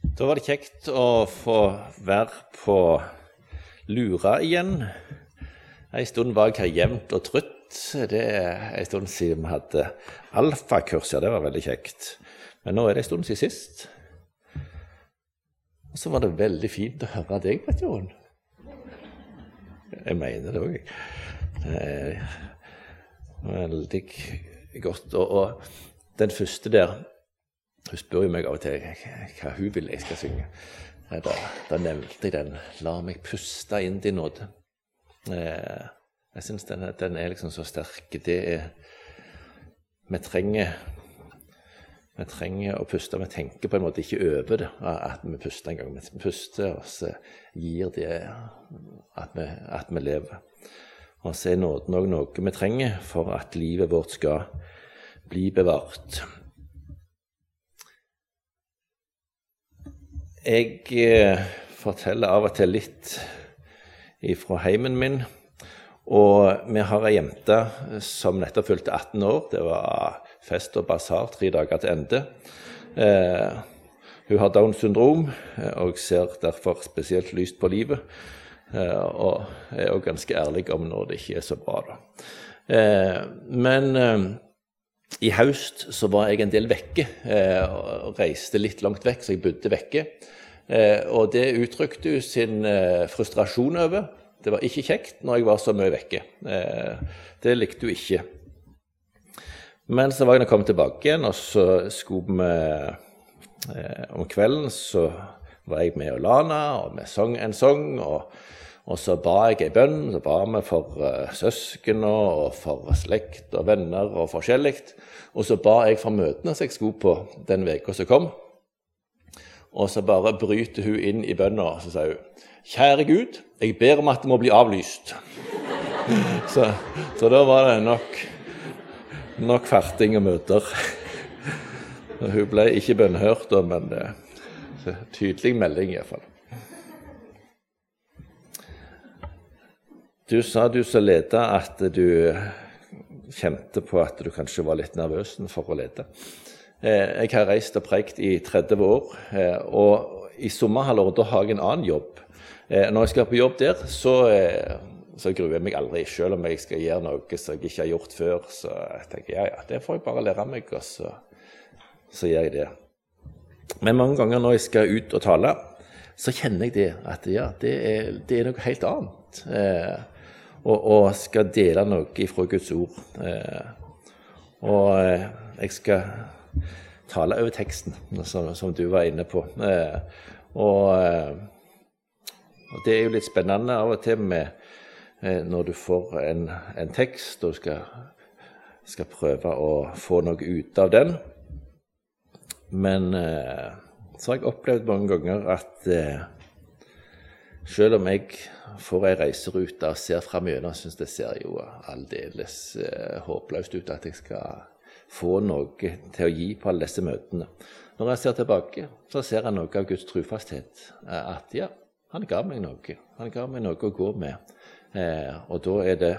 Da var det kjekt å få være på Lura igjen. En stund var jeg her jevnt og trutt. Det er en stund siden vi hadde alfakurs, ja, det var veldig kjekt. Men nå er det en stund siden sist. Og så var det veldig fint å høre deg, Vet Jon. Jeg mener det òg, jeg. Veldig godt. Og, og den første der hun spør jo meg av og til hva hun vil jeg skal synge. Da, da nevnte jeg den 'La meg puste inn din nåde'. Jeg syns den, den, er liksom så sterk. Det er Vi trenger vi trenger å puste. Vi tenker på en måte ikke over det, at vi puster en gang. Vi puster, og så gir det at vi, at vi lever. Og så er nåden òg noe vi trenger for at livet vårt skal bli bevart. Jeg eh, forteller av og til litt fra heimen min. Og vi har ei jente som nettopp fylte 18 år. Det var fest og basar tre dager til ende. Eh, hun har Downs syndrom eh, og ser derfor spesielt lyst på livet. Eh, og er òg ganske ærlig om når det ikke er så bra. Da. Eh, men eh, i høst så var jeg en del vekke eh, og reiste litt langt vekk, så jeg bodde vekke. Eh, og det uttrykte hun sin eh, frustrasjon over. Det var ikke kjekt når jeg var så mye vekke. det likte hun ikke. Men så var jeg kommet tilbake igjen, og så skulle vi Om kvelden så var jeg med Lana, og vi sang en sang. og og så ba jeg ei bønn. Så ba vi for uh, og for slekt og venner og forskjellig. Og så ba jeg for møtene som jeg skulle på den uka som kom. Og så bare bryter hun inn i bønna og så sier hun, 'Kjære Gud, jeg ber om at det må bli avlyst.' så, så, da var det nok, nok farting og møter. hun ble ikke bønnhørt, men uh, tydelig melding iallfall. Du sa du som leder at du kjente på at du kanskje var litt nervøs for å lede. Eh, jeg har reist og prekt i 30 år, eh, og i sommerhalvåret har jeg en annen jobb. Eh, når jeg skal på jobb der, så, så gruer jeg meg aldri, selv om jeg skal gjøre noe som jeg ikke har gjort før. Så jeg tenker ja, ja, det får jeg bare lære meg, og så, så gjør jeg det. Men mange ganger når jeg skal ut og tale, så kjenner jeg det at ja, det er, det er noe helt annet. Og, og, skal dele noe fra Guds ord. Eh, og eh, jeg skal tale over teksten, som, som du var inne på. Eh, og, og, det er jo litt spennende av og til med når du får en, en tekst og skal, skal, prøve å få noe ut av den. Men så har jeg opplevd mange ganger at selv om jeg får ei reiserute og ser fram gjennom, syns det ser jo aldeles eh, håpløst ut at jeg skal få noe til å gi på alle disse møtene. Når jeg ser tilbake, så ser jeg noe av Guds trufasthet. Eh, at ja, han ga meg noe. Han ga meg noe å gå med. Eh, og da er det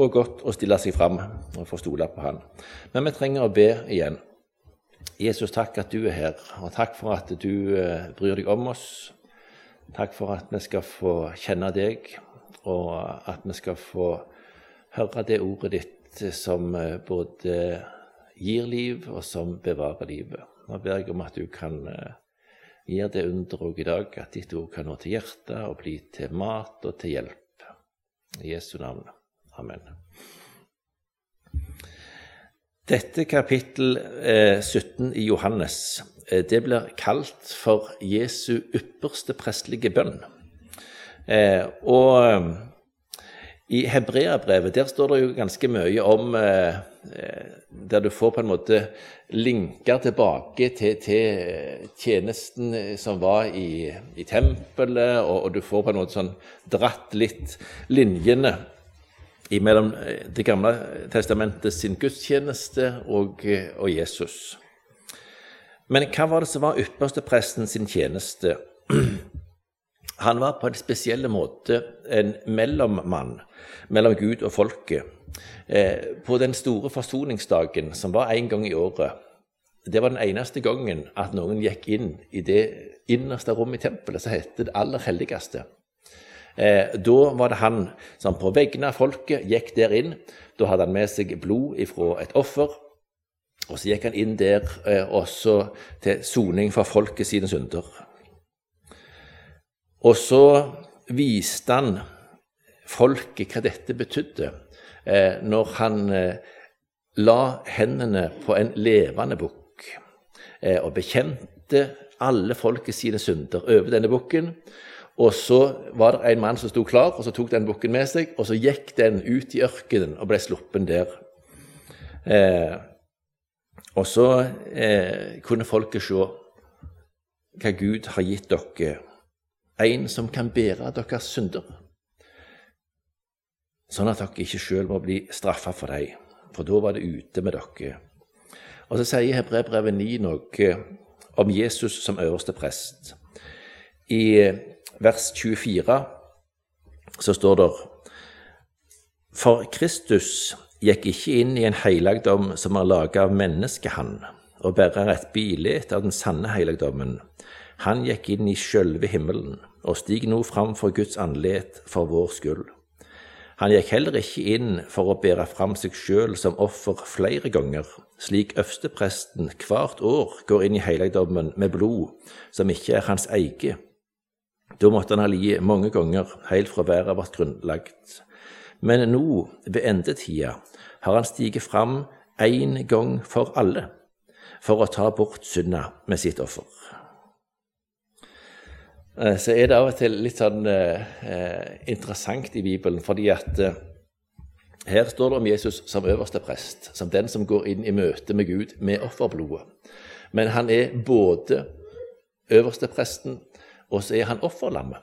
òg godt å stille seg fram og få stole på Han. Men vi trenger å be igjen. Jesus, takk at du er her, og takk for at du eh, bryr deg om oss. Takk for at vi skal få kjenne deg, og at vi skal få høre det ordet ditt som eh, både gir liv, og som bevarer livet. Nå ber jeg om at du kan eh, gi det under òg i dag, at ditt ord kan nå til hjertet og bli til mat og til hjelp. I Jesu navn. Amen. Dette kapittel eh, 17 i Johannes det blir kalt for Jesu ypperste prestelige bønn. Eh, og eh, i Hebreabrevet der står det jo ganske mye om Der du får på en måte linker tilbake til, til tjenesten som var i, i tempelet, og, og, du får på en måte sånn dratt litt linjene mellom Det gamle testamentet sin gudstjeneste og, og Jesus. Men hva var det som var ypperstepresten sin tjeneste? Han var på en spesiell måte en mellommann mellom Gud og folket. Eh, på den store forsoningsdagen, som var én gang i året, det var den eneste gangen at noen gikk inn i det innerste rommet i tempelet, som heter det aller helligste. Eh, da var det han som på vegne av folket gikk der inn. Da hadde han med seg blod ifra et offer. Og så gikk han inn der eh, også til soning for folket sine synder. Og så viste han folket hva dette betydde, eh, når han eh, la hendene på en levende bukk eh, og bekjente alle folket sine synder over denne bukken. Og så var det en mann som sto klar, og så tok den bukken med seg, og så gikk den ut i ørkenen og ble sluppen der. Eh, og så eh, kunne folket se hva Gud har gitt dere, en som kan bære deres synder, sånn at dere ikke sjøl må bli straffa for dem, for da var det ute med dere. Og så sier Hebrebrevet 9 noe om Jesus som øverste prest. I vers 24 så står det For Kristus gikk ikke inn i en helligdom som er laga av menneskehand, og bærer et bilde av den sanne helligdommen. Han gikk inn i sjølve himmelen og stig nå fram for Guds andlet for vår skyld. Han gikk heller ikke inn for å bære fram seg sjøl som offer flere ganger, slik øverstepresten hvert år går inn i helligdommen med blod som ikke er hans eget. Da måtte han ha lidd mange ganger, helt fra været ble grunnlagt. Men nå, ved endetida, har han stiget fram én gang for alle, for å ta bort synda med sitt offer. Eh, så er det av og til litt sånn eh, interessant i Bibelen, fordi at eh, her står det om Jesus som øverste prest, som den som går inn i møte med Gud med offerblodet. Men han er både øverste presten, og så er han offerlammet.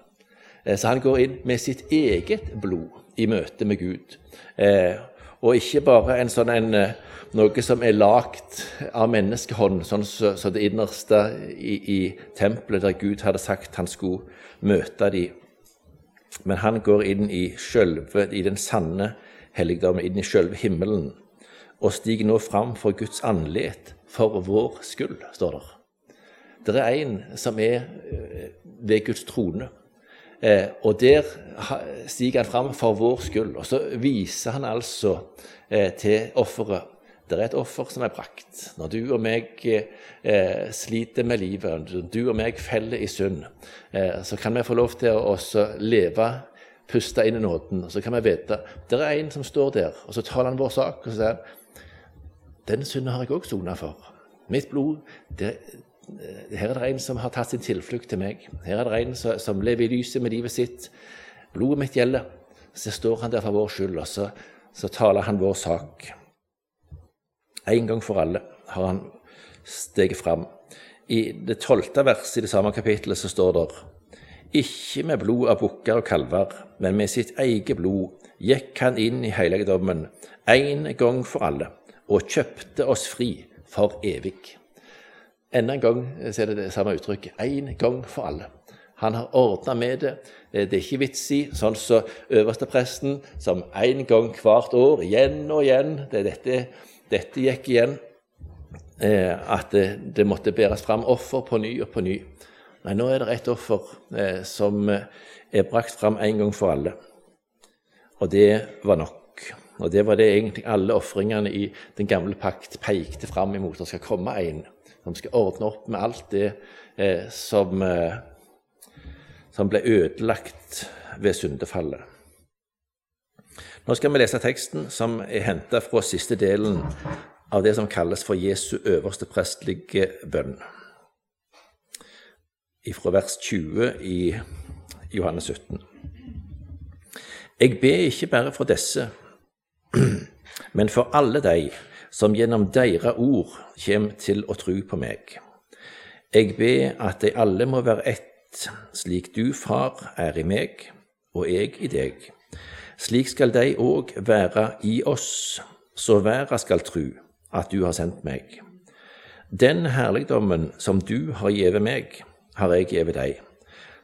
Eh, så han går inn med sitt eget blod i møte med Gud. Eh, og ikke bare en sånn en, eh, noe som er lagd av menneskehånd, sånn som så, det innerste i, i, tempelet der Gud hadde sagt han skulle møte dem. Men han går inn i sjølve, i den sanne helligdommen, inn i sjølve himmelen, og stiger nå fram for Guds andlet for vår skyld, står det. Det er en som er ved Guds trone. Eh, og der stiger han fram for vår skyld. Og så viser han altså eh, til offeret. Det er et offer som er brakt. Når du og meg eh, sliter med livet, når du og meg feller i synd, eh, så kan vi få lov til å leve, puste inn i nåden. Så kan vi vite det er en som står der, og så taler han vår sak og så sier den synden har jeg òg sona for. Mitt blod det, her er det en som har tatt sin tilflukt til meg. Her er det en som, lever i lyset med livet sitt. Blodet mitt gjelder. Så står han der for vår skyld, og så, så taler han vår sak. En gang for alle har han steget fram. I det tolvte verset i det samme kapittelet så står det ikke med blod av bukker og kalver, men med sitt eget blod gikk han inn i helligdommen en gang for alle og kjøpte oss fri for evig. Enda en gang så er det det samme uttrykket. Én gang for alle. Han har ordna med det. Det er ikke vits i, sånn som så øverstepresten, som én gang hvert år, igjen og igjen det, dette, dette, gikk igjen. Eh, at det, det, måtte bæres fram offer på ny og på ny. Men nå er det et offer eh, som er brakt fram en gang for alle. Og det var nok. Og det var det egentlig alle ofringene i den gamle pakt pekte fram imot. Det skal komme en som skal ordne opp med alt det eh, som, eh, som ble ødelagt ved syndefallet. Nå skal vi lese teksten som er henta fra siste delen av det som kalles for Jesu øverste prestlige bønn, fra vers 20 i Johannes 17. Jeg ber ikke bare for disse, men for alle de som gjennom deres ord kommer til å tro på meg. Jeg ber at de alle må være ett, slik du, Far, er i meg, og jeg i deg. Slik skal de òg være i oss, så verda skal tru at du har sendt meg. Den herligdommen som du har gitt meg, har jeg gitt deg,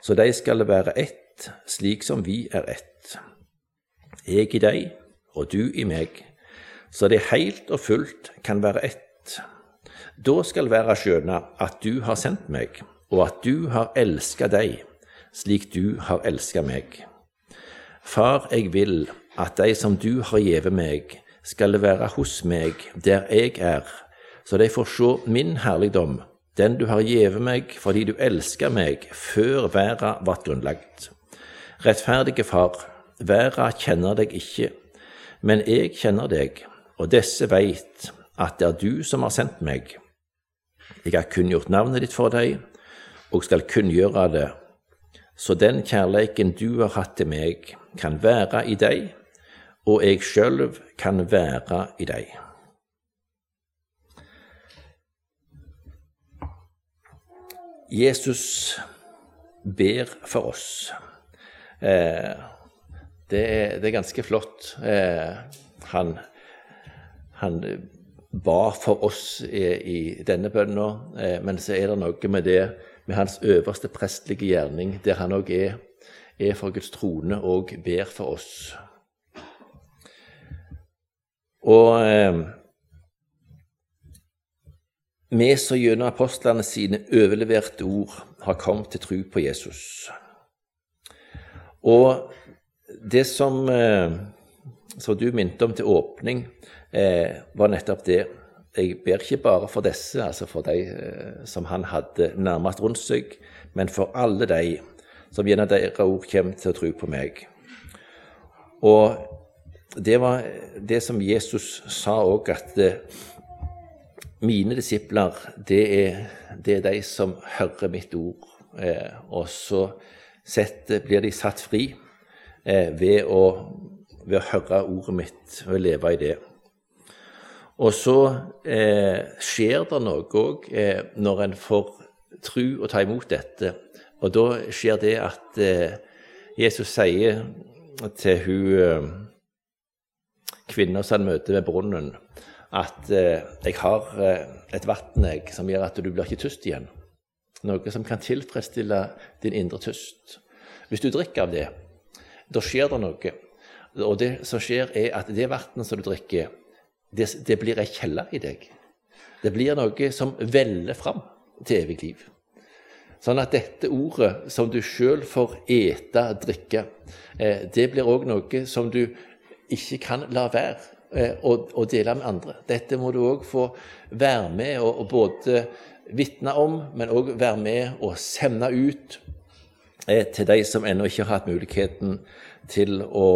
så de skal være ett, slik som vi er ett. Jeg i deg, og du i meg, så det helt og fullt kan være ett. Da skal verda skjønne at du har sendt meg, og at du har elska deg slik du har elska meg. Far, jeg vil at de som du har gjeve meg, skal være hos meg der jeg er, så de får se min herligdom, den du har gjeve meg fordi du elsker meg før verda vart grunnlagt. Rettferdige Far, verda kjenner deg ikke, men jeg kjenner deg, og disse veit at det er du som har sendt meg. Jeg har kunngjort navnet ditt for deg, og skal kunngjøre det, så den kjærleiken du har hatt til meg, kan være i deg, og jeg sjøl kan være i deg. Jesus ber for oss. Eh, det, er, det, er, ganske flott. Eh, han, han ba for oss i, denne bønna, eh, men så er det noe med det med hans øverste prestelige gjerning, der han òg er, er for Guds trone og ber for oss. Og eh, vi som gjennom apostlene sine overleverte ord har kommet til tro på Jesus. Og det som, eh, som du minte om til åpning, eh, var nettopp det. Jeg ber ikke bare for disse, altså for de eh, som han hadde nærmest rundt seg, men for alle de som gjennom deres ord kommer til å tro på meg. Og det var det som Jesus sa òg, at mine disipler, det er, det er, de som hører mitt ord, eh, og så sett, blir de satt fri eh, ved, å, ved, å, høre ordet mitt og leve i det. Og så eh, skjer det noe òg eh, når en får tro og ta imot dette. Og da skjer det at eh, Jesus sier til hun eh, kvinna som han møter ved brunnen at eh, jeg har eh, et vann som gjør at du blir ikke tyst igjen. Noe som kan tilfredsstille din indre tyst. Hvis du drikker av det, da skjer det noe. Og det som skjer, er at det vannet som du drikker, det, det blir ei kjelle i deg. Det blir noe som veller fram til evig liv. Sånn at dette ordet som du sjøl får ete, drikke, eh, det blir òg noe som du ikke kan la være å eh, dele med andre. Dette må du òg få være med og både vitne om, men òg være med og sende ut eh, til de som ennå ikke har hatt muligheten til å,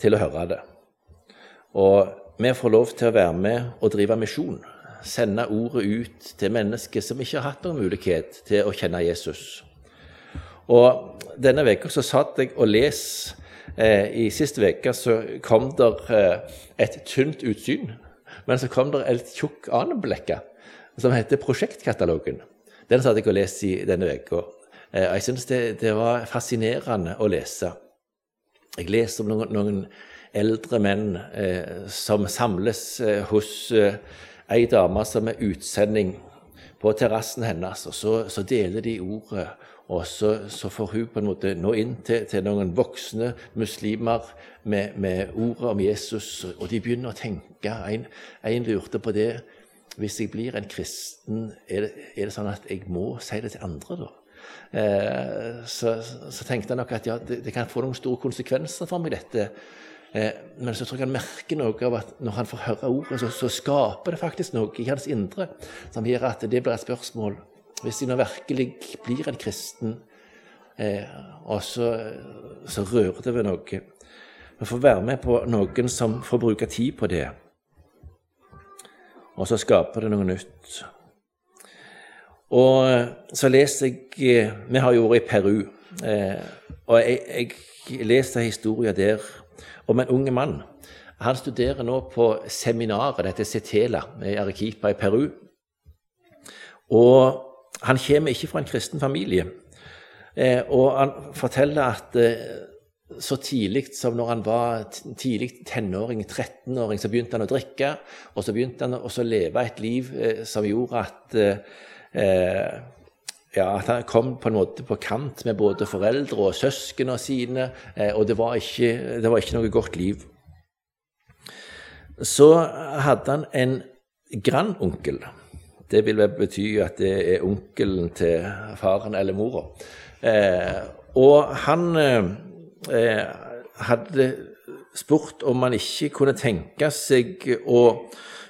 til å høre det. Og vi får lov til å være med og drive misjon. Sende ordet ut til mennesker som ikke har hatt noen mulighet til å kjenne Jesus. Og Denne uka satt jeg og leste Eh, I siste uke så kom det eh, et tynt utsyn, men så kom det et tjukk annen blekke som heter Prosjektkatalogen. Den satt jeg og leste i denne uka. Eh, jeg syns det, det, var fascinerende å lese. Jeg leser om noen, noen eldre menn eh, som samles eh, hos eh, ei dame som er utsending på terrassen hennes, og så, så deler de ordet og så, så, får hun på en måte nå inn til, til noen voksne muslimer med, med, ordet om Jesus, og de begynner å tenke. En, en lurte på det. Hvis jeg blir en kristen, er det, er det sånn at jeg må si det til andre, da? Eh, så, så, tenkte jeg nok at ja, det, det, kan få noen store konsekvenser for meg, dette. Eh, men så tror jeg han merker noe av at når han får høre ordet, så, så skaper det faktisk noe i hans indre som gjør at det blir et spørsmål. Hvis de nå virkelig blir en kristen, eh, og så, så, rører det ved noe. Vi får være med på noen som får bruke tid på det, og så skaper det noe nytt. Og så leser jeg eh, Vi har jo vært i Peru, eh, og jeg, jeg leser historien der om en ung mann. Han studerer nå på seminaret, dette Cetela, i Arequipa i Peru. Og han kommer ikke fra en kristen familie. Eh, og han forteller at eh, så tidlig som når han var tidlig tenåring, 13-åring, så begynte han å drikke. Og så begynte han å leve et liv eh, som gjorde at eh, ja, at han kom på en måte på kant med både foreldre og søsknene sine, eh, og det var, ikke, det var ikke noe godt liv. Så hadde han en grandonkel Det vil vel bety at det er onkelen til faren eller mora. Eh, og han eh, hadde spurt om han ikke kunne tenke seg å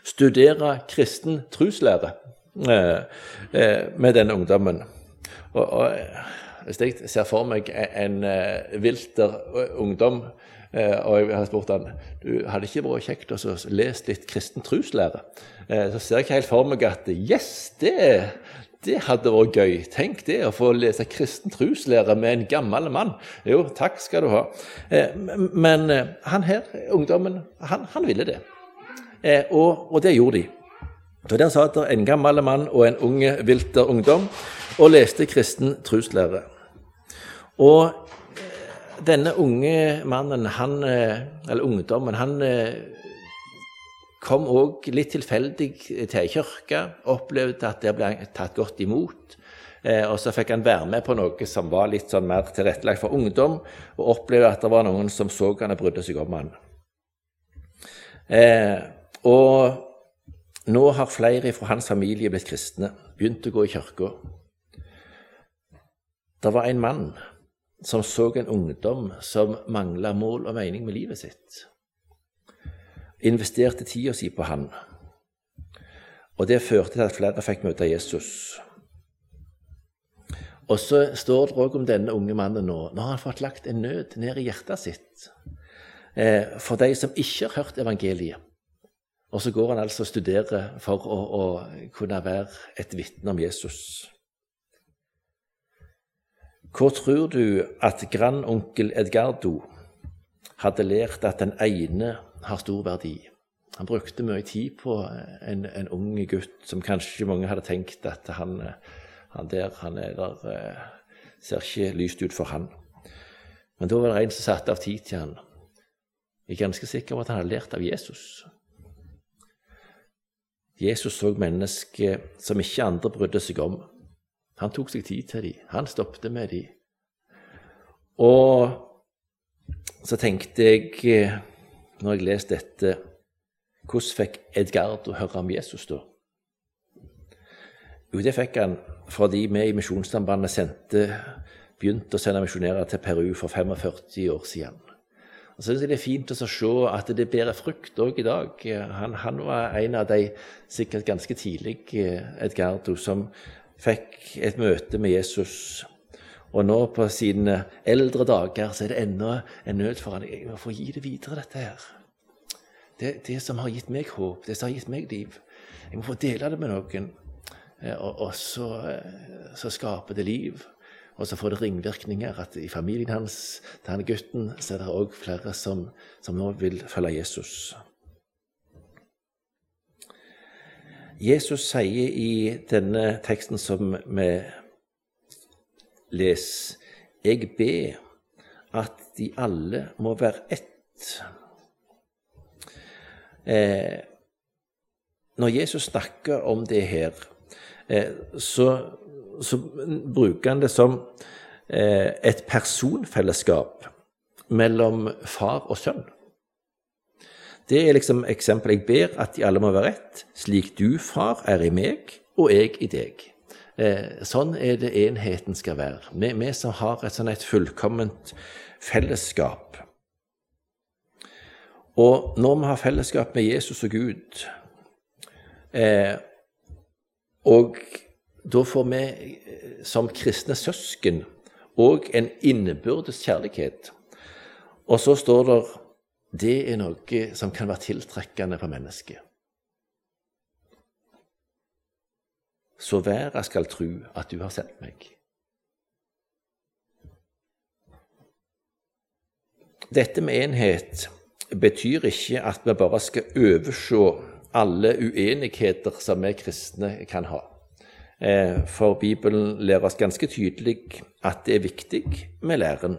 studere kristen troslære eh, eh, med denne ungdommen. Og, og, hvis jeg ser for meg en, en uh, vilter ungdom Eh, og jeg har spurt han du hadde ikke vært kjekt å lese litt kristen troslære. Eh, så ser jeg ikke helt for meg at yes, det, det hadde vært gøy. Tenk det, å få lese kristen troslære med en gammel mann. Jo, takk skal du ha. Eh, men han her, ungdommen, han, han ville det. Og, og, det gjorde de. Så Der satt det en gammel mann og en unge vilter ungdom og leste kristen troslære. Og denne unge mannen, han, eh, eller ungdommen, han eh, kom òg litt tilfeldig til ei kirke. Opplevde at det ble tatt godt imot. Eh, og så fikk han være med på noe som var litt sånn mer tilrettelagt for ungdom, og opplevde at det var noen som så han og brydde seg om han. Eh, og nå har flere fra hans familie blitt kristne, begynt å gå i kirka. Det var en mann som så en ungdom som mangla mål og mening med livet sitt. Investerte tida si på han. Og det førte til at flere fikk møte Jesus. Og så står det òg om denne unge mannen nå. Nå har han fått lagt en nød ned i hjertet sitt eh, for de som ikke har hørt evangeliet. Og så går han altså og studerer for å, å kunne være et vitne om Jesus. Hvor tror du at grandonkel Edgardo hadde lært at den ene har stor verdi? Han brukte mye tid på en, en ung gutt som kanskje mange hadde tenkt at han, han der, han er der, eh, ser ikke lyst ut for han. Men da var det en som satte av tid til han. Jeg er ganske sikker på at han hadde lært av Jesus. Jesus så mennesker som ikke andre brydde seg om. Han tok seg tid til dem. Han stoppet med dem. Og så tenkte jeg, eh, når jeg leste dette Hvordan fikk Edgardo høre om Jesus da? Jo, det fikk han fordi vi i Misjonssambandet sendte, begynte å sende misjonærer til Peru for 45 år siden. Og så synes jeg Det er fint å se at det bærer frukt òg i dag. Han, han, var en av de sikkert ganske tidlig eh, Edgardo som fikk et møte med Jesus. Og nå på sine eldre dager så er det ennå en nød for han. Jeg må få gi det videre, dette her. Det, det, som har gitt meg håp, det som har gitt meg liv. Jeg må få dele det med noen. Eh, og, og så, eh, så, skaper det liv. Og så får det ringvirkninger at i familien hans, til han gutten, så er det òg flere som, som nå vil følge Jesus. Jesus sier i denne teksten som vi leser, jeg ber at de alle må være ett. Eh, når Jesus snakker om det her, eh, så, så, bruker han det som eh, et personfellesskap mellom far og sønn. Det er liksom eksempelet. Jeg ber at de alle må være ett, slik du, far, er i meg, og jeg i deg. Eh, sånn er det enheten skal være. Vi, vi som har et sånn et fullkomment fellesskap. Og når vi har fellesskap med Jesus og Gud, eh, og da får vi eh, som kristne søsken òg en innebyrdes kjærlighet. Og så står det det er noe som kan være tiltrekkende for mennesket. Så verda skal tru at du har sendt meg. Dette med enhet betyr ikke at vi bare skal overse alle uenigheter som vi kristne kan ha. Eh, for Bibelen lærer oss ganske tydelig at det er viktig med læren.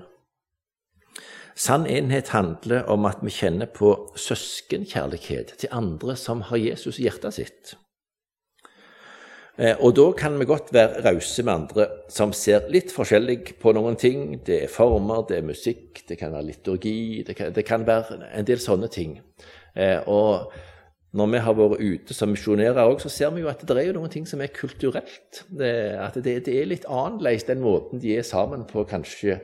Sann enhet handler om at vi kjenner på søskenkjærlighet til andre som har Jesus i hjertet sitt. Eh, og da kan vi godt være rause med andre som ser litt forskjellig på noen ting. Det er former, det er musikk, det kan være liturgi, det kan, det kan være en del sånne ting. Eh, og når vi har vært ute som misjonærer òg, så ser vi jo at det er noen ting som er kulturelt. At det, det er litt annerledes den måten de er sammen på, kanskje.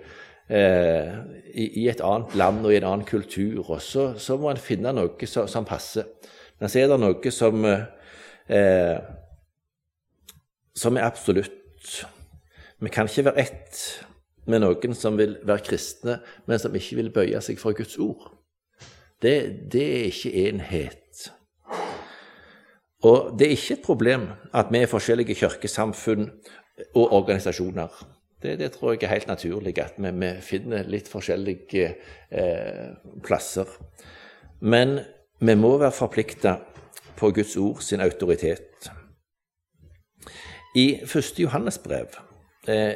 Eh, i, i, et annet land og i en annen kultur. Og så, så må en finne noe som, som, passer. Men så er det noe som eh, som er absolutt. Vi kan ikke være ett med noen som vil være kristne, men som ikke vil bøye seg for Guds ord. Det, det er ikke enhet. Og det er ikke et problem at vi er forskjellige kirkesamfunn og organisasjoner. Det, det tror jeg er helt naturlig, at vi, vi finner litt forskjellige eh, plasser. Men vi må være forplikta på Guds ord sin autoritet. I første Johannesbrev eh,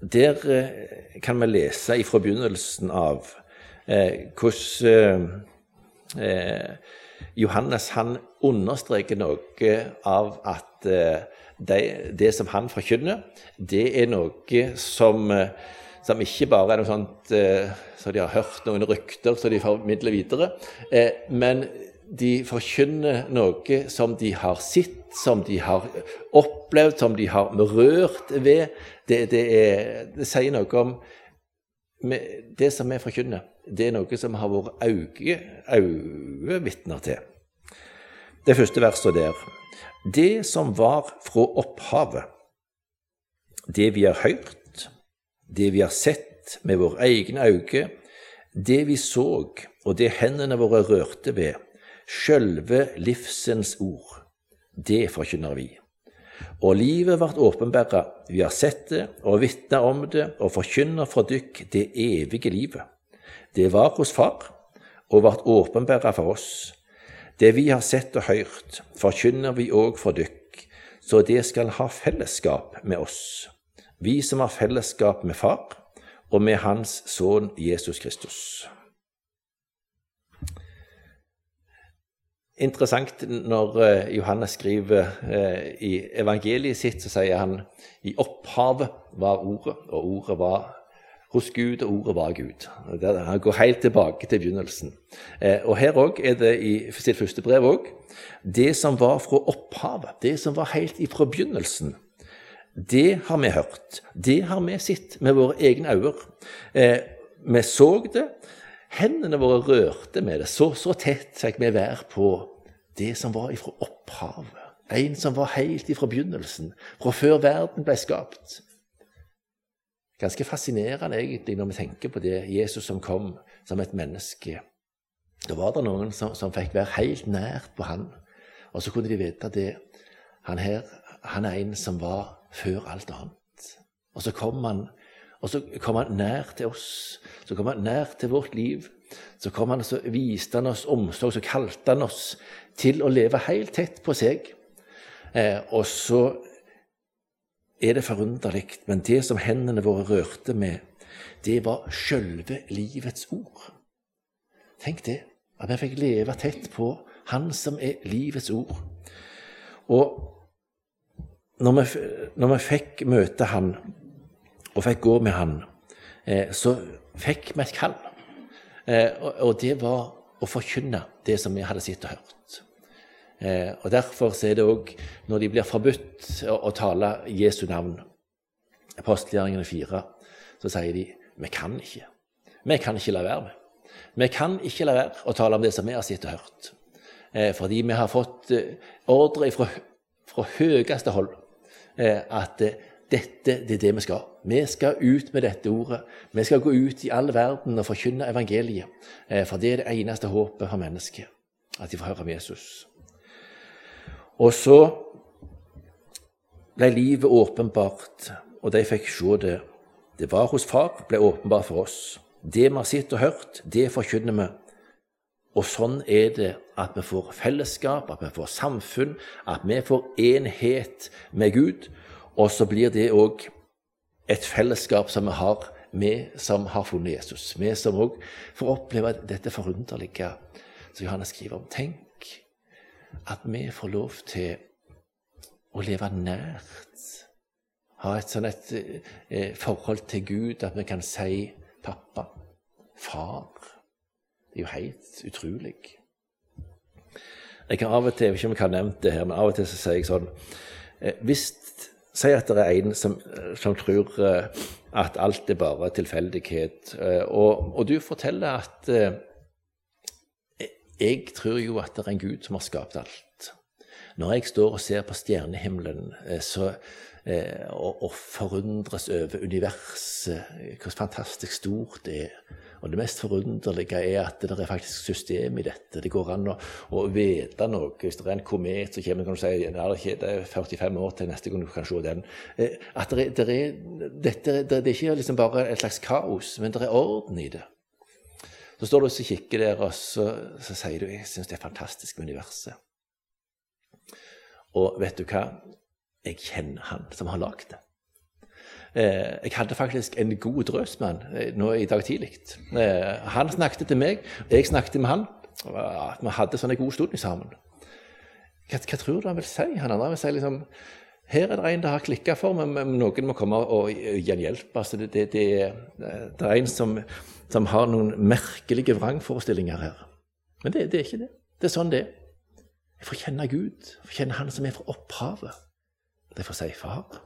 der eh, kan vi lese fra begynnelsen av eh, hvordan eh, Johannes han understreker noe av at eh, det, det, som han forkynner, det er noe som, eh, som ikke bare er noe sånt eh, så de har hørt noen rykter som de formidler videre, men de forkynner noe som de har sett, som de har opplevd, som de har rørt ved. Det, det, er, det sier noe om det som vi forkynner det er noe som har vært øyevitner til. Det første verset der. Det som var fra opphavet, det vi har hørt, det vi har sett med våre egne øyne, det vi så og det hendene våre rørte ved, sjølve livsens ord, det forkynner vi. Og livet vart åpenbæra, vi har sett det og vitna om det og forkynner for dykk det evige livet det var hos Far og vart åpenbæra for oss. Det vi har sett og hørt, forkynner vi òg for dykk, så det skal ha fellesskap med oss, vi som har fellesskap med Far og med Hans Sønn Jesus Kristus. Interessant når eh, Johannes skriver eh, i evangeliet sitt, så sier han i opphavet var Ordet, og Ordet var hos Gud, og ordet var Gud. Han går helt tilbake til begynnelsen. Eh, og Her òg er det i sitt første brev òg det som var fra opphavet, det som var helt ifra begynnelsen. Det har vi hørt. Det har vi sett med våre egne øyne. Eh, vi så det. Hendene våre rørte med det. Så, så tett fikk vi være på det som var ifra opphavet. En som var helt ifra begynnelsen, fra før verden ble skapt. Ganske fascinerende egentlig når vi tenker på det Jesus som kom som et menneske. Da var det noen som, som fikk være helt nært på han, og så kunne de vite det. Han her, han er en som var før alt annet. Og så kom han, og så kom han nær til oss. Så kom han nær til vårt liv. Så kom han så viste han oss omsorg, så kalte han oss til å leve helt tett på seg. Eh, og så er det forunderlig, men det som hendene våre rørte med, det var sjølve livets ord. Tenk det, at vi fikk leve tett på Han som er livets ord. Og når vi, når vi fikk møte Han, og fikk gå med Han, eh, så fikk vi et kall. Eh, og, og det var å forkynne det som vi hadde sett og hørt. Eh, og Derfor er det òg, når de blir forbudt å, å tale Jesu navn, apostelgjerningene fire, så sier de vi kan ikke. Vi kan ikke la være med. Vi kan ikke la være å tale om det som vi har sett og hørt. Eh, fordi vi har fått eh, ordre fra, fra høyeste hold eh, at eh, dette det er det vi skal. Vi skal ut med dette ordet. Vi skal gå ut i all verden og forkynne evangeliet. Eh, for det er det eneste håpet for mennesket, at de får høre om Jesus. Og så ble livet åpenbart, og de fikk se det. Det var hos Far, ble åpenbart for oss. Det vi har sett og hørt, det forkynner vi. Og sånn er det at vi får fellesskap, at vi får samfunn, at vi får enhet med Gud. Og så blir det òg et fellesskap som vi har, vi som har funnet Jesus. Vi som òg får oppleve dette forunderlige som Johannes skriver om. Tenk at vi får lov til å leve nært. Ha et sånn et eh, forhold til Gud at vi kan si 'pappa', 'far'. Det er jo helt utrolig. Jeg kan av og til, jeg vet ikke om jeg har nevnt det her, men av og til så sier jeg sånn eh, Hvis Si at det er en som, som tror eh, at alt er bare tilfeldighet, eh, og, og, du forteller at Jeg tror jo at det er en Gud som har skapt alt. Når jeg står og ser på stjernehimmelen så, og, og forundres over universet, hvor fantastisk stort det er og det mest forunderlige er at det er faktisk system i dette. Det går an å, å vite noe. Hvis det er en komet som kommer, kan du si at det er 45 år til neste gang du kan se den. Eh, at det, det, er, dette, det, er ikke liksom bare et slags kaos, men det er orden i det. Så står du og kikker der, og så, så sier du jeg syns det er fantastisk med universet. Og vet du hva? Jeg kjenner han som har lagd det. Eh, jeg hadde faktisk en god drøsmann eh, nå i dag tidlig. Eh, han snakket til meg, jeg snakket med han. Vi hadde en god stund sammen. Hva, hva, tror du han vil si? Han andre vil si liksom her er det en det har klikka for, men, noen må komme og gi en hjelp. Altså, det, det, det, det, er en som, som, har noen merkelige vrangforestillinger her. Men det, er ikke det. Det er sånn det er. Jeg får kjenne Gud. Jeg får kjenne Han som er fra opphavet. Det får si far.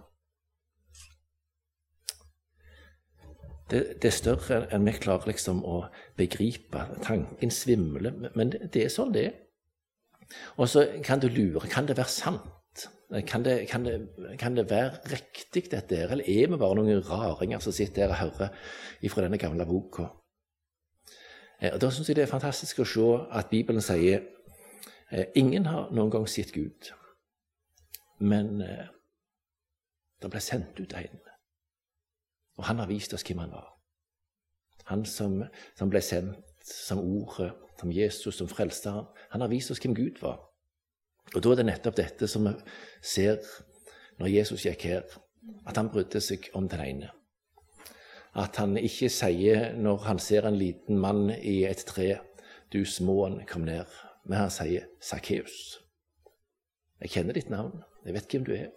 det, det, er større enn vi klarer liksom å begripe. Tanken svimler. Men det, det er sånn det er. Og så kan du lure. Kan det være sant? Kan det, kan det, kan det være riktig, dette her? Eller er vi bare noen raringer som sitter her og hører fra denne gamle boka? Eh, Da syns jeg det er fantastisk å se at Bibelen sier eh, ingen har noen gang sett Gud, men eh, det ble sendt ut en. Og han har vist oss hvem han var. Han som, som ble sendt som Ordet, som Jesus, som frelser. Han har vist oss hvem Gud var. Og da er det nettopp dette som vi ser når Jesus gikk her, at han brydde seg om den ene. At han ikke sier når han ser en liten mann i et tre 'Du småen, kom ned', men han sier 'Sakkeus'. Jeg kjenner ditt navn, jeg vet hvem du er.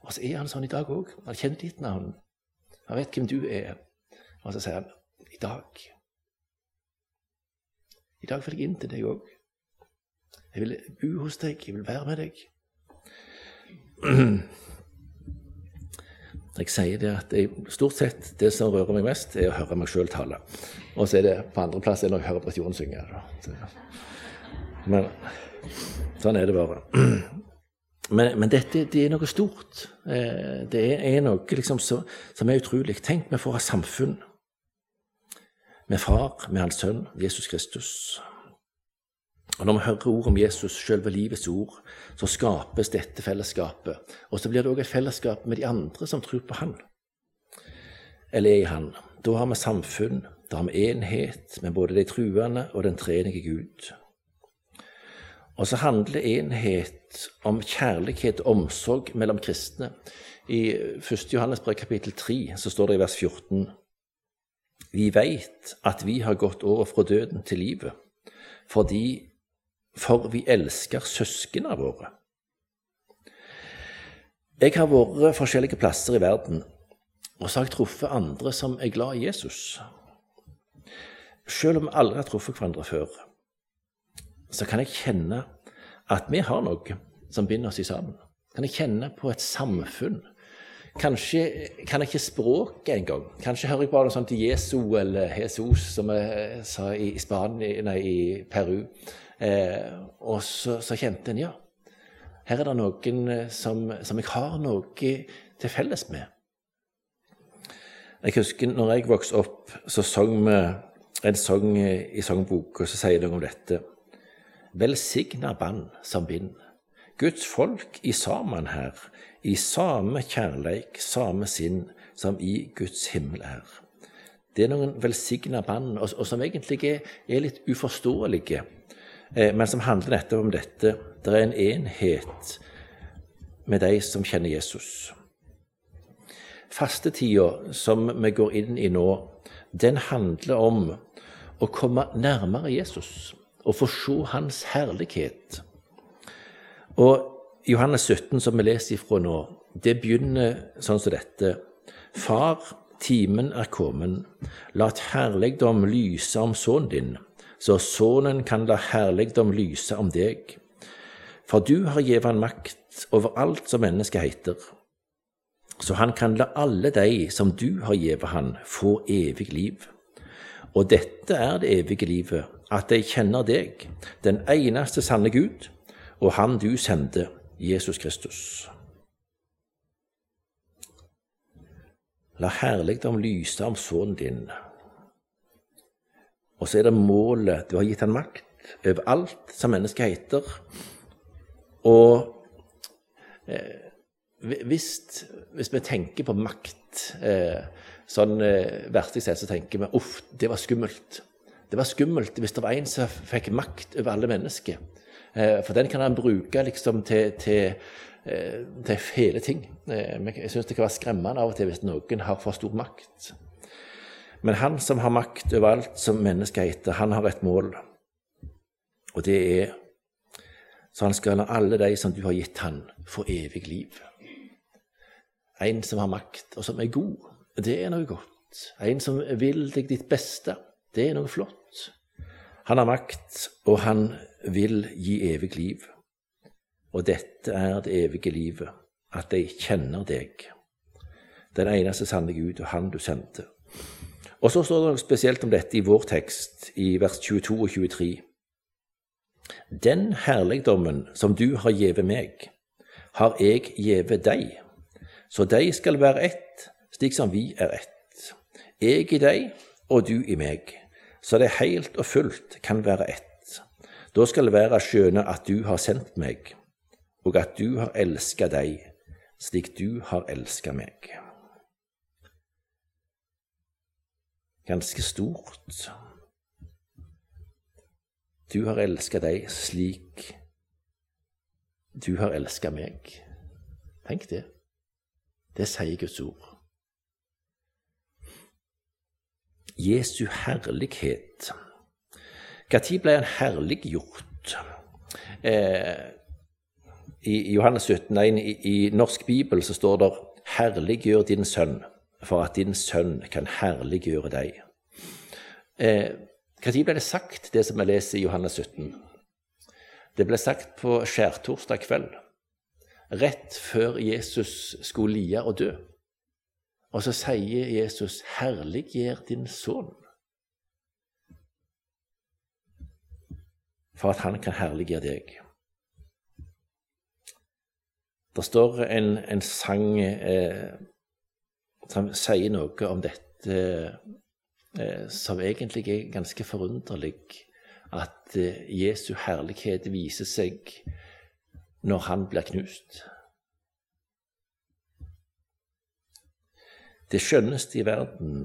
Og så er han sånn i dag òg. Han kjenner ditt navn. Han vet hvem du er. Og så sier han i dag I dag vil jeg inn til deg òg. Jeg vil bo hos deg, jeg vil være med deg. Jeg sier det at jeg, stort sett det som rører meg mest, er å høre meg sjøl tale. Og så er det på andreplass når jeg hører Britt Jorunn synge. Men sånn er det bare. Men, men, dette det er noe stort. Eh, det er noe liksom så, som er utrolig. Tenk, vi får ha samfunn med far, med hans sønn, Jesus Kristus. Og Når vi hører ord om Jesus, selve livets ord, så skapes dette fellesskapet. Og så blir det òg et fellesskap med de andre som tror på Han, eller er i Han. Da har vi samfunn, da har vi enhet med både de truende og den treenige Gud. Og så handler enhet om kjærlighet og omsorg mellom kristne. I 1. Johannes brev kapittel 3 så står det i vers 14 Vi veit at vi har gått over fra døden til livet, fordi for vi elsker søsknene våre. Jeg har vært forskjellige plasser i verden, og så har jeg truffet andre som er glad i Jesus. Selv om vi aldri har truffet hverandre før så kan jeg kjenne at vi har noe som binder oss sammen. Kan jeg kjenne på et samfunn. Kanskje kan jeg ikke språket engang. Kanskje hører jeg bare noe sånt Jesu eller Jesus, som jeg sa i, Spanien, nei, i Peru. Eh, og så, så, kjente en ja, her er det noen eh, som, som jeg har noe til felles med. Jeg husker når jeg vokste opp, så sang vi en sang i sangboka som sier noe om dette velsigna band som bind. Guds folk i sammen her, i same kjærleik, same sinn, som i Guds himmel er. Det er noen velsigna band, og, og, som egentlig er, er litt uforståelige, men som handler nettopp om dette. Det er en enhet med de som kjenner Jesus. Fastetida som vi går inn i nå, den handler om å komme nærmere Jesus og få se Hans herlighet. Og Johannes 17, som vi leser ifra nå, det begynner sånn som dette. Far, timen er kommet. La et herligdom lyse om sønnen din, så Sønnen kan la herligdom lyse om deg. For du har gitt han makt over alt som mennesket heter, så han kan la alle de som du har gitt han, få evig liv. Og dette er det evige livet, at de kjenner deg, den eneste sanne Gud, og Han du sendte, Jesus Kristus. La herligdom lyse om sønnen din. Og så er det målet. Du har gitt han makt over alt som mennesket heter. Og eh, hvis, hvis, vi tenker på makt eh, sånn eh, verstig sett, så tenker vi uff, det var skummelt. Det var skummelt hvis det var en som fikk makt over alle mennesker. Eh, for den kan han bruke liksom til, til Eh, til fæle ting. Eh, jeg syns det kan være skremmende av og til hvis noen har for stor makt. Men han som har makt over alt som mennesket heter, han har et mål. Og det er så han skal la alle de som du har gitt han, få evig liv. En som har makt, og som er god, det er noe godt. En som vil deg ditt beste, det er noe flott. Han har makt, og han vil gi evig liv. Og dette er det evige livet, at de kjenner deg, den eneste sanne Gud, og Han du sendte. Og så står det spesielt om dette i vår tekst, i vers 22 og 23. Den herligdommen som du har gjeve meg, har jeg gjeve deg, så de skal være ett, slik som vi er ett. Jeg i deg og du i meg, så det helt og fullt kan være ett. Da skal det være skjønne at du har sendt meg og at du har elska deg slik du har elska meg. Ganske stort. Du har elska deg slik du har elska meg. Tenk det. Det sier Guds ord. Jesu herlighet. Når ble han herliggjort? Eh, i Johannes 17, 1, i, i norsk bibel så står det 'Herliggjør din sønn, for at din sønn kan herliggjøre deg'. Eh, Når ble det sagt, det som vi leser i Johannes 17? Det ble sagt på skjærtorsdag kveld, rett før Jesus skulle lie og dø. Og så sier Jesus, 'Herliggjør din sønn'. For at han kan herliggjøre deg. Det står en, en sang eh, som sier noe om dette eh, som egentlig er ganske forunderlig. At eh, Jesu herlighet viser seg når han blir knust. Det skjønneste i verden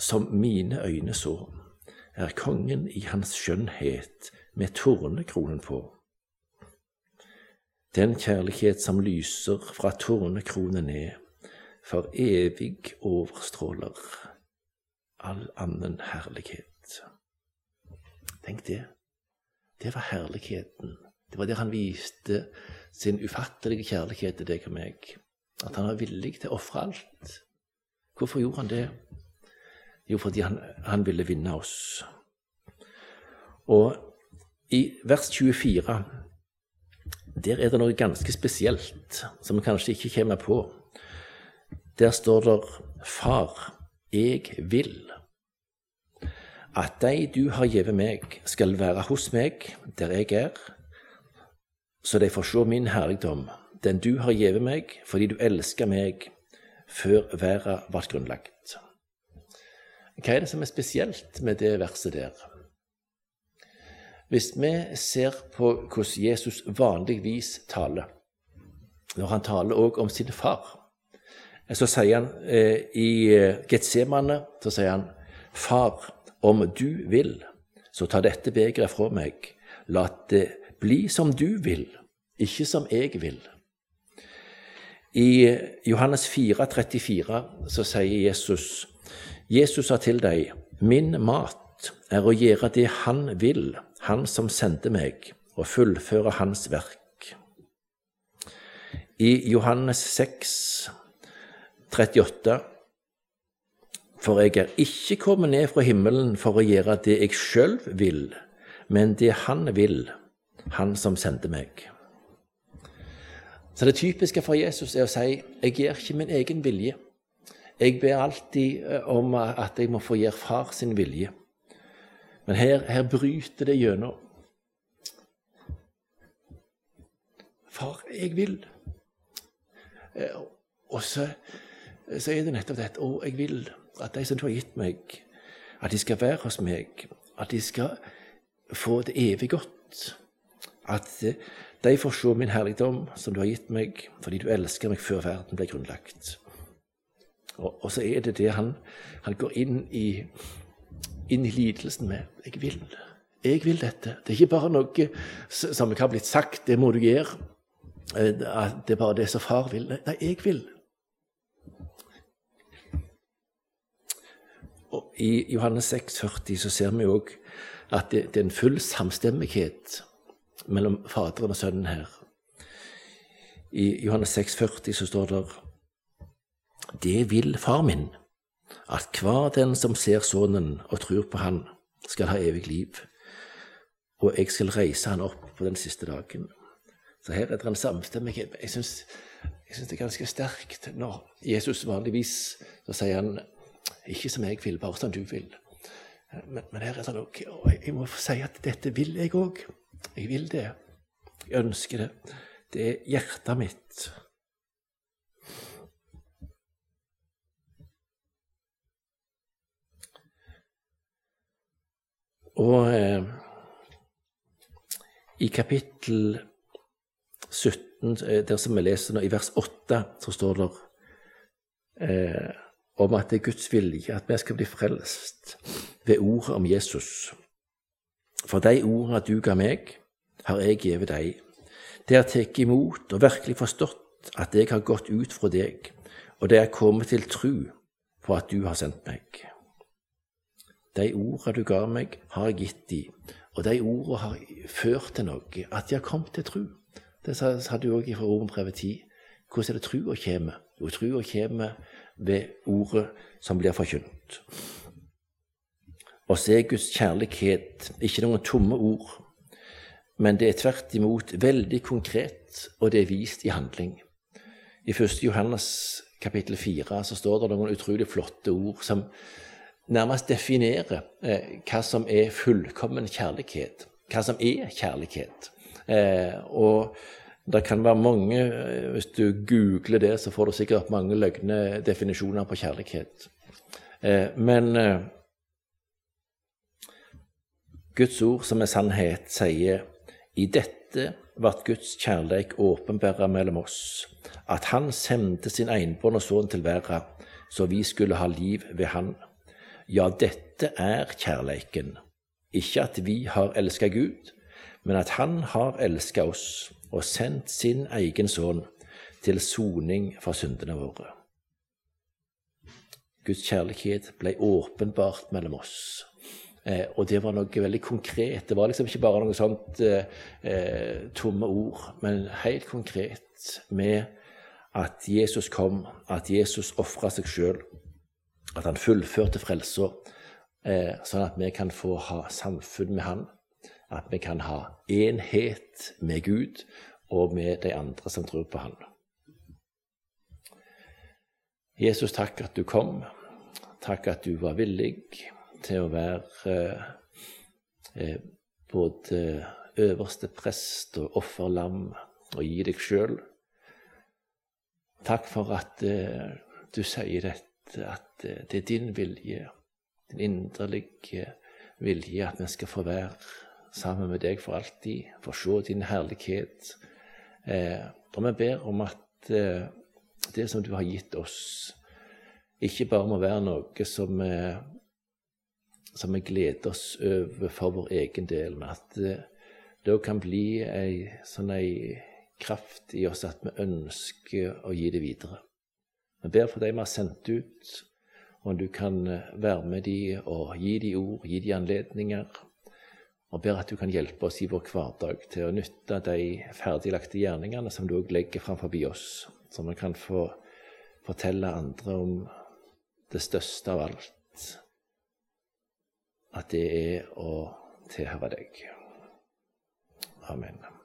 som mine øyne så, er kongen i hans skjønnhet med tornekronen på. Den kjærlighet som lyser fra tornekronen ned, for evig overstråler all annen herlighet. Tenk det. Det var herligheten. Det var der han viste sin ufattelige kjærlighet til deg og meg. At han var villig til å ofre alt. Hvorfor gjorde han det? Jo, fordi han, han ville vinne oss. Og i vers 24 der er det noe ganske spesielt som vi kanskje ikke kommer på. Der står det 'Far, jeg vil' at de du har gitt meg, skal være hos meg der jeg er, så de får se min herligdom, den du har gitt meg fordi du elsker meg før verden ble grunnlagt. Hva er det som er spesielt med det verset der? Hvis vi ser på hvordan Jesus vanligvis taler, når han taler òg om sin far, så sier han eh, i eh, Getsemane så sier han, Far, om du vil, så ta dette begeret fra meg. La det bli som du vil, ikke som jeg vil. I Johannes 4, 34 så sier Jesus, Jesus sa til deg, min mat er å gjøre det han vil han som sendte meg, og fullføre hans verk. I Johannes 6, 38 For jeg er ikke kommet ned fra himmelen for å gjøre det jeg sjøl vil, men det Han vil, Han som sendte meg. Så det typiske for Jesus er å si jeg gjør ikke min egen vilje. Jeg ber alltid eh, om at jeg må få gjøre far sin vilje. Men her, her bryter det gjennom. Far, jeg vil. Eh, og så, så er det nettopp dette. Å, jeg vil at de som du har gitt meg, at de skal være hos meg. At de skal få det evig godt. At de får se min herligdom som du har gitt meg, fordi du elsker meg før verden ble grunnlagt. Og, og så er det det han, han går inn i, inn i lidelsen med. Jeg vil. Jeg vil dette. Det er ikke bare noe som har blitt sagt, det må du gjøre. Eh, det er bare det som far vil. Nei, jeg vil. Og I Johannes 6, 40 så ser vi òg at det, det, er en full samstemmighet mellom Faderen og Sønnen her. I Johannes 6, 40 så står det det vil far min, at hver den som ser Sønnen og tror på Han, skal ha evig liv, og jeg skal reise han opp på den siste dagen. Så her er det en samstemmighet. Jeg syns, det er ganske sterkt når Jesus vanligvis så sier han ikke som jeg vil, bare som du vil. Men, men her er det noe og Jeg må si at dette vil jeg òg. Jeg vil det. Jeg ønsker det. Det er hjertet mitt. Og eh, i kapittel 17, eh, der som vi leser nå, i vers 8, så står det eh, om at det er Guds vilje at vi skal bli frelst ved ordet om Jesus. For de ordene du ga meg, har jeg gitt deg. Det har tatt imot og virkelig forstått at jeg har gått ut fra deg, og det er kommet til tru på at du har sendt meg. De ordene du ga meg, har jeg gitt de, og de ordene har ført til noe, at de har kommet til tru. Det sa du òg fra Romerbrevet 10. Hvordan er det trua kommer? Jo, trua kommer ved ordet som blir forkynt. Så er Guds kjærlighet ikke noen tomme ord, men det er tvert imot veldig konkret, og det er vist i handling. I 1. Johannes kapittel 4 så står det noen utrolig flotte ord som nærmest definere eh, hva som er fullkommen kjærlighet. Hva som er kjærlighet. Eh, og det kan være mange eh, Hvis du googler det, så får du sikkert mange løgne definisjoner på kjærlighet. Men Guds ord, som er sannhet, sier i dette ble Guds kjærleik åpenbæra mellom oss, at Han sendte sin enbårne sønn til verden, så vi skulle ha liv ved Han. Ja, dette er kjærleiken. Ikke at vi har elska Gud, men at Han har elska oss og sendt sin egen sønn til soning for syndene våre. Guds kjærlighet ble åpenbart mellom oss. Eh, og det var noe veldig konkret. Det var liksom ikke bare noe sånt eh, eh tomme ord, men helt konkret med at Jesus kom, at Jesus ofra seg sjøl at han fullførte frelsa, eh, sånn at vi kan få ha samfunn med han. At vi kan ha enhet med Gud og med de andre som tror på han. Jesus, takk at du kom. Takk at du var villig til å være eh, både øverste prest og offerlam og gi deg sjøl. Takk for at eh, du sier dette at eh, det er din vilje, din inderlige vilje, at vi skal få være sammen med deg for alltid, få se din herlighet. Eh, og vi ber om at eh, det som du har gitt oss, ikke bare må være noe som, eh, som vi gleder oss over for vår egen del, men at eh, det òg kan bli ei sånn ei kraft i oss at vi ønsker å gi det videre. Vi ber for dem vi har sendt ut, om du kan eh, være med dem og gi dem ord, gi dem anledninger. Og ber at du kan hjelpe oss i vår hverdag til å nytte de ferdiglagte gjerningene som du òg legger framfor oss, så vi kan få fortelle andre om det største av alt. At det er å tilhøre deg. Amen.